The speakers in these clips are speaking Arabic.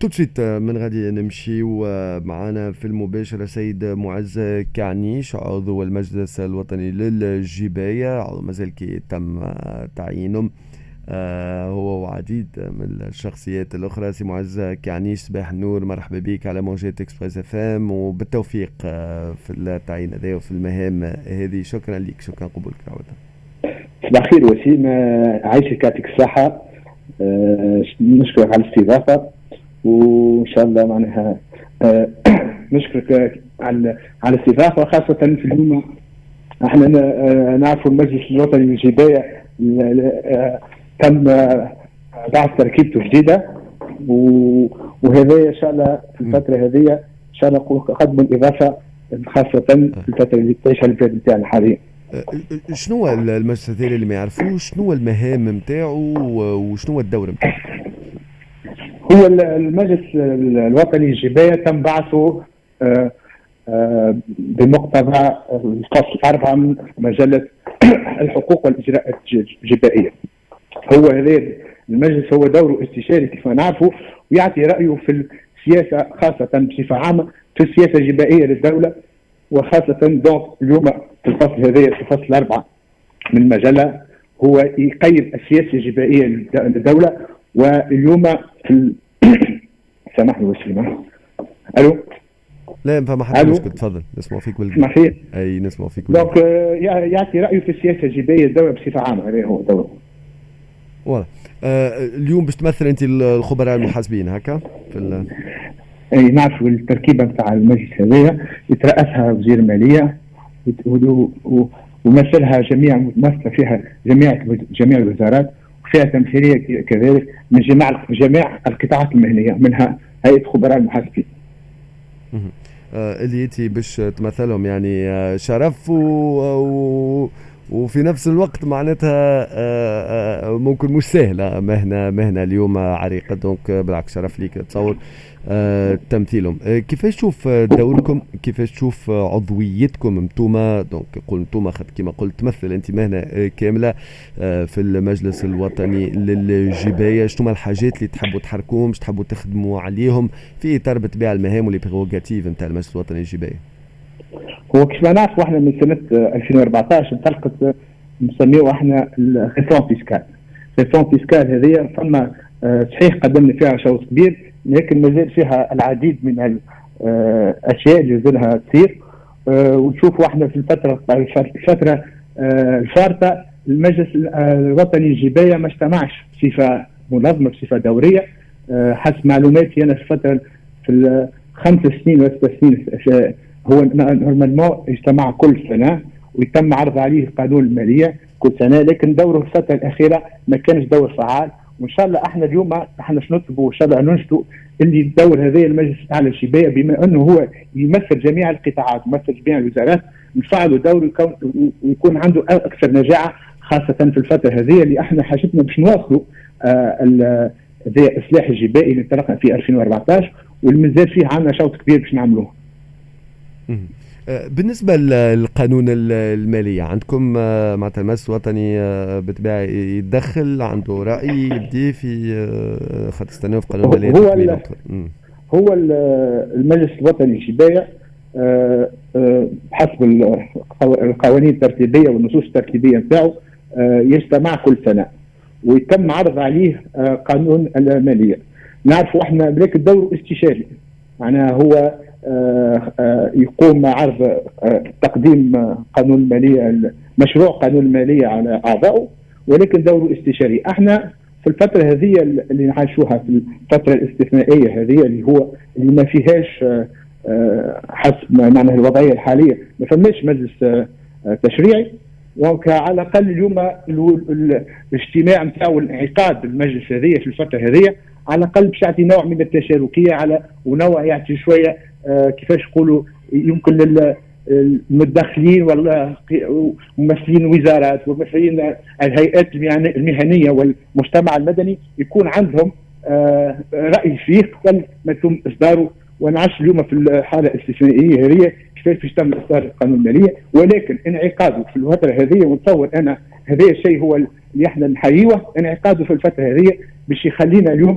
tout de suite من غادي نمشي ومعنا في المباشرة سيد معز كعنيش عضو المجلس الوطني للجباية عضو مازال كي تم تعيينه. آه هو وعديد من الشخصيات الأخرى. سي معز كعنيش صباح النور مرحبا بك على موجات Express FM وبالتوفيق آه في التعيين هذا وفي المهام هذه. شكرا لك شكرا قبولك عودة صباح الخير وسيم عايشك يعطيك الصحة آه نشكرك على الاستضافة. وإن شاء الله معناها آه نشكرك على على الاستضافة خاصه في اليوم إحنا آه، نعرفوا المجلس الوطني للجباية آه، تم بعث تركيبته جديدة. وهذا إن شاء الله في الفترة هذه إن شاء الله قدم الاضافه خاصة في الفترة اللي تعيشها البلاد نتاعنا حاليا. شنو المجلس اللي ما يعرفوش؟ شنو المهام نتاعو وشنو الدور نتاعو؟ هو المجلس الوطني الجباية تم بعثه آه، آه، بمقتضى الفصل أربعة من مجلة الحقوق والإجراءات الجبائية. هو هذا المجلس هو دوره استشاري كيف نعرفه ويعطي رأيه في السياسة خاصة بصفة عامة في السياسة الجبائية للدولة وخاصة donc اليوم في الفصل هذا في الفصل أربعة من المجلة هو يقيم السياسة الجبائية للدولة. واليوم في سامحني وسيمة ألو؟ لا ما حد مشكل تفضل. نسمع فيك نسمع فيك؟ أي نسمع فيك donc يعطي رايه في السياسة الجبائيه الدولة بصفة عامة. هذا هو دوره واضح. آه اليوم باش تمثل أنت الخبراء المحاسبين هكا؟ في ال... أي نعرف التركيبة نتاع المجلس هذايا يترأسها وزير المالية ومثلها جميع ممثلة فيها جميع جميع الوزارات. فيها تمثيلية كذلك من جميع جميع القطاعات المهنية منها هيئة خبراء المحاسبين. آه، اللي انت باش تمثلهم يعني آه، شرف و... و... وفي نفس الوقت معناتها آه، ممكن مش سهلة مهنة مهنة اليوم عريقة دونك بالعكس شرف ليك تصور تمثيلهم. آه، كيفاش تشوف دوركم؟ كيفاش تشوف عضويتكم؟ انتوما donc قول انتوما كما قلت تمثل انت مهنه آه، كاملة في المجلس الوطني للجباية. شنو الحاجات اللي تحبوا تحركوهم؟ تحبوا تخدموا عليهم في إطار بطبيعة المهام وال prérogatives نتاع المجلس الوطني للجباية؟ هو كيف ما نعرفوا إحنا من سنة 2014 انطلقت نسميوها إحنا ال réforme fiscale. ال réforme fiscale هذه فما صحيح قدمنا فيها شوط كبير لكن ما زال فيها العديد من الاشياء اللي لها تصير. آه، ونشوفوا إحنا في الفترة الفترة آه، الفارطة المجلس الوطني الجبايه ما اجتمعش بصفة منظمة بصفة دورية. آه، حسب معلوماتي أنا في الفترة في الخمس سنين وست سنين هو نورمالمون اجتمع كل سنة ويتم عرض عليه قانون المالية كل سنة لكن دوره الفترة الأخيرة ما كانش دور فعال. وإن شاء الله إحنا اليوم إحنا نطلبوا وان شاء الله ننشدوا اللي الدور هذا المجلس الأعلى للشباب بما إنه هو يمثل جميع القطاعات يمثل جميع الوزارات نفعلوا دور ويكون عنده أكثر نجاعة خاصة في الفترة هذه اللي إحنا حاجتنا باش نواصلوا آه إصلاح الجبائي اللي انطلقنا في 2014 واللي مازال فيه عندنا شوط كبير باش نعملوه. آه، بالنسبة للقانون المالية عندكم آه، معناتها المجلس الوطني آه، بالطبيعه يتدخل عنده رأي يبدي في خاطر في قانون المالية هو هو المجلس الوطني الجبايه بحسب القوانين الترتيبية والنصوص الترتيبية نتاعو يجتمع كل سنة ويتم عرض عليه قانون المالية. نعرفوا إحنا بلاك الدور استشاري معناها هو يقوم مع عرض آه، تقديم قانون الماليه مشروع قانون الماليه على أعضائه ولكن دوره استشاري. إحنا في الفترة هذه اللي نعيشوها في الفترة الاستثنائية هذه اللي هو اللي ما فيهاش حسب معنى الوضعية الحالية ما فماش مجلس تشريعي. وعلى الأقل اليوم الاجتماع نتاعو الانعقاد المجلس هذه في الفترة هذه على الأقل باش يعطي نوع من التشاركية على ونوع يعطي شوية آه، كيفاش يقولوا يمكن المدخلين ولا ممثلين الوزارات وممثلين الهيئات المهنية والمجتمع المدني يكون عندهم آه، رأي فيه قبل ما يتم إصداره. ونعيش اليوم في الحالة الاستثنائية هذه كيفاش باش تم إصدار القانون المالية. ولكن انعقاده في الفترة هذه ونتصور أنا هذا الشيء هو اللي إحنا نحييه انعقاده في الفترة هذه باش يخلينا اليوم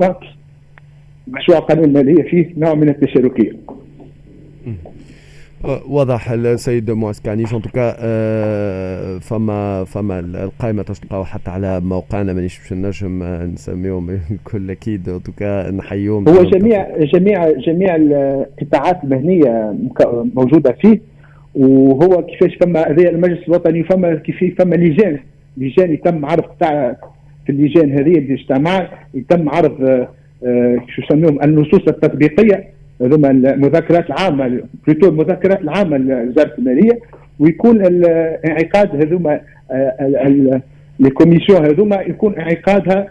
مشروع القانون الماليه فيه نوع من التشاركية. واضح السيد معز كعنيش أن توكا فما فما القائمة تلقاو حتى على موقعنا. مانيش باش نجم نسميهم الكل أكيد. أن توكا نحييهم هو جميع جميع جميع القطاعات المهنية موجودة فيه. وهو كيفاش فما هذا المجلس الوطني فما كيف فما لجان لجان يتم عرض تاع في اللجان هذه اللي اجتمعت يتم عرض آه، شو يسميهم النصوص التطبيقية. هذوما المذكرات العامة plutôt المذكرات العامة لوزارة المالية ويكون انعقاد هذوما les commissions هذوما يكون انعقادها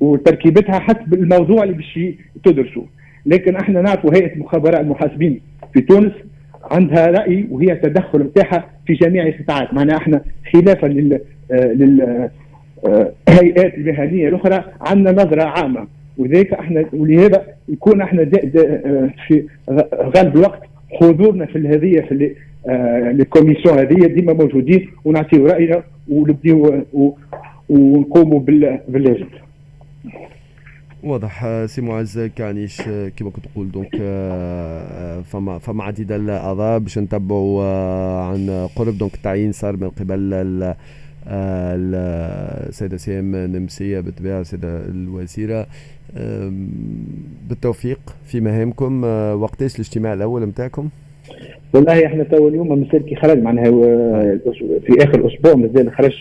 وتركيبتها حسب الموضوع اللي باش تدرسوا لكن إحنا نعرفوا هيئة الخبراء المحاسبين في تونس عندها رأي وهي تدخل نتاعها في جميع القطاعات. معناها إحنا خلافا لل لل الهيئات المهنية الأخرى عندنا نظرة عامة. وذلك إحنا ولهذا يكون إحنا دا دا في غالب الوقت حضورنا في هذه في ال commission هذه ديما موجودين ونعطيو رأينا ونبديو ونقوموا بالواجب. واضح سي معز كعنيش كما كنت تقول donc فما فما عديد الأعضاء باش نتبعوا عن قرب donc التعيين صار من قبل السيدة سيام نمسية بالطبيعة السيدة الوزيرة. بالتوفيق في مهامكم. وقتاش الاجتماع الأول نتاعكم؟ والله إحنا تو اليوم مازال كي خرج معناها في آخر أسبوع مازال خرج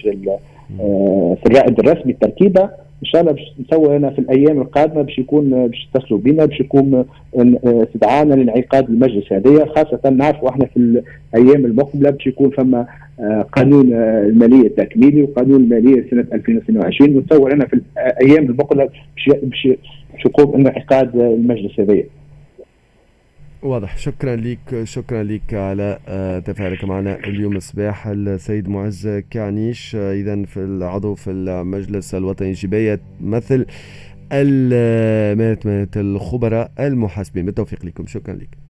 في الرائد الرسمي التركيبه إن شاء الله باش نسوي أنا في الأيام القادمة باش يكون باش يتصلوا بنا باش يكون استدعانا لانعقاد المجلس هذايا خاصة نعرفوا إحنا في الأيام المقبلة باش يكون فما آه، قانون آه، المالية التكميلي وقانون المالية سنة 2022 ونتصور أنا في الأيام المقبلة باش يقوم انعقاد المجلس هذايا. واضح. شكرا لك شكرا لك على آه، تفاعلك معنا اليوم الصباح. السيد معز كعنيش آه، اذا في العضو في المجلس الوطني الجبايه مثل الخبراء المحاسبين. بالتوفيق لكم. شكرا لك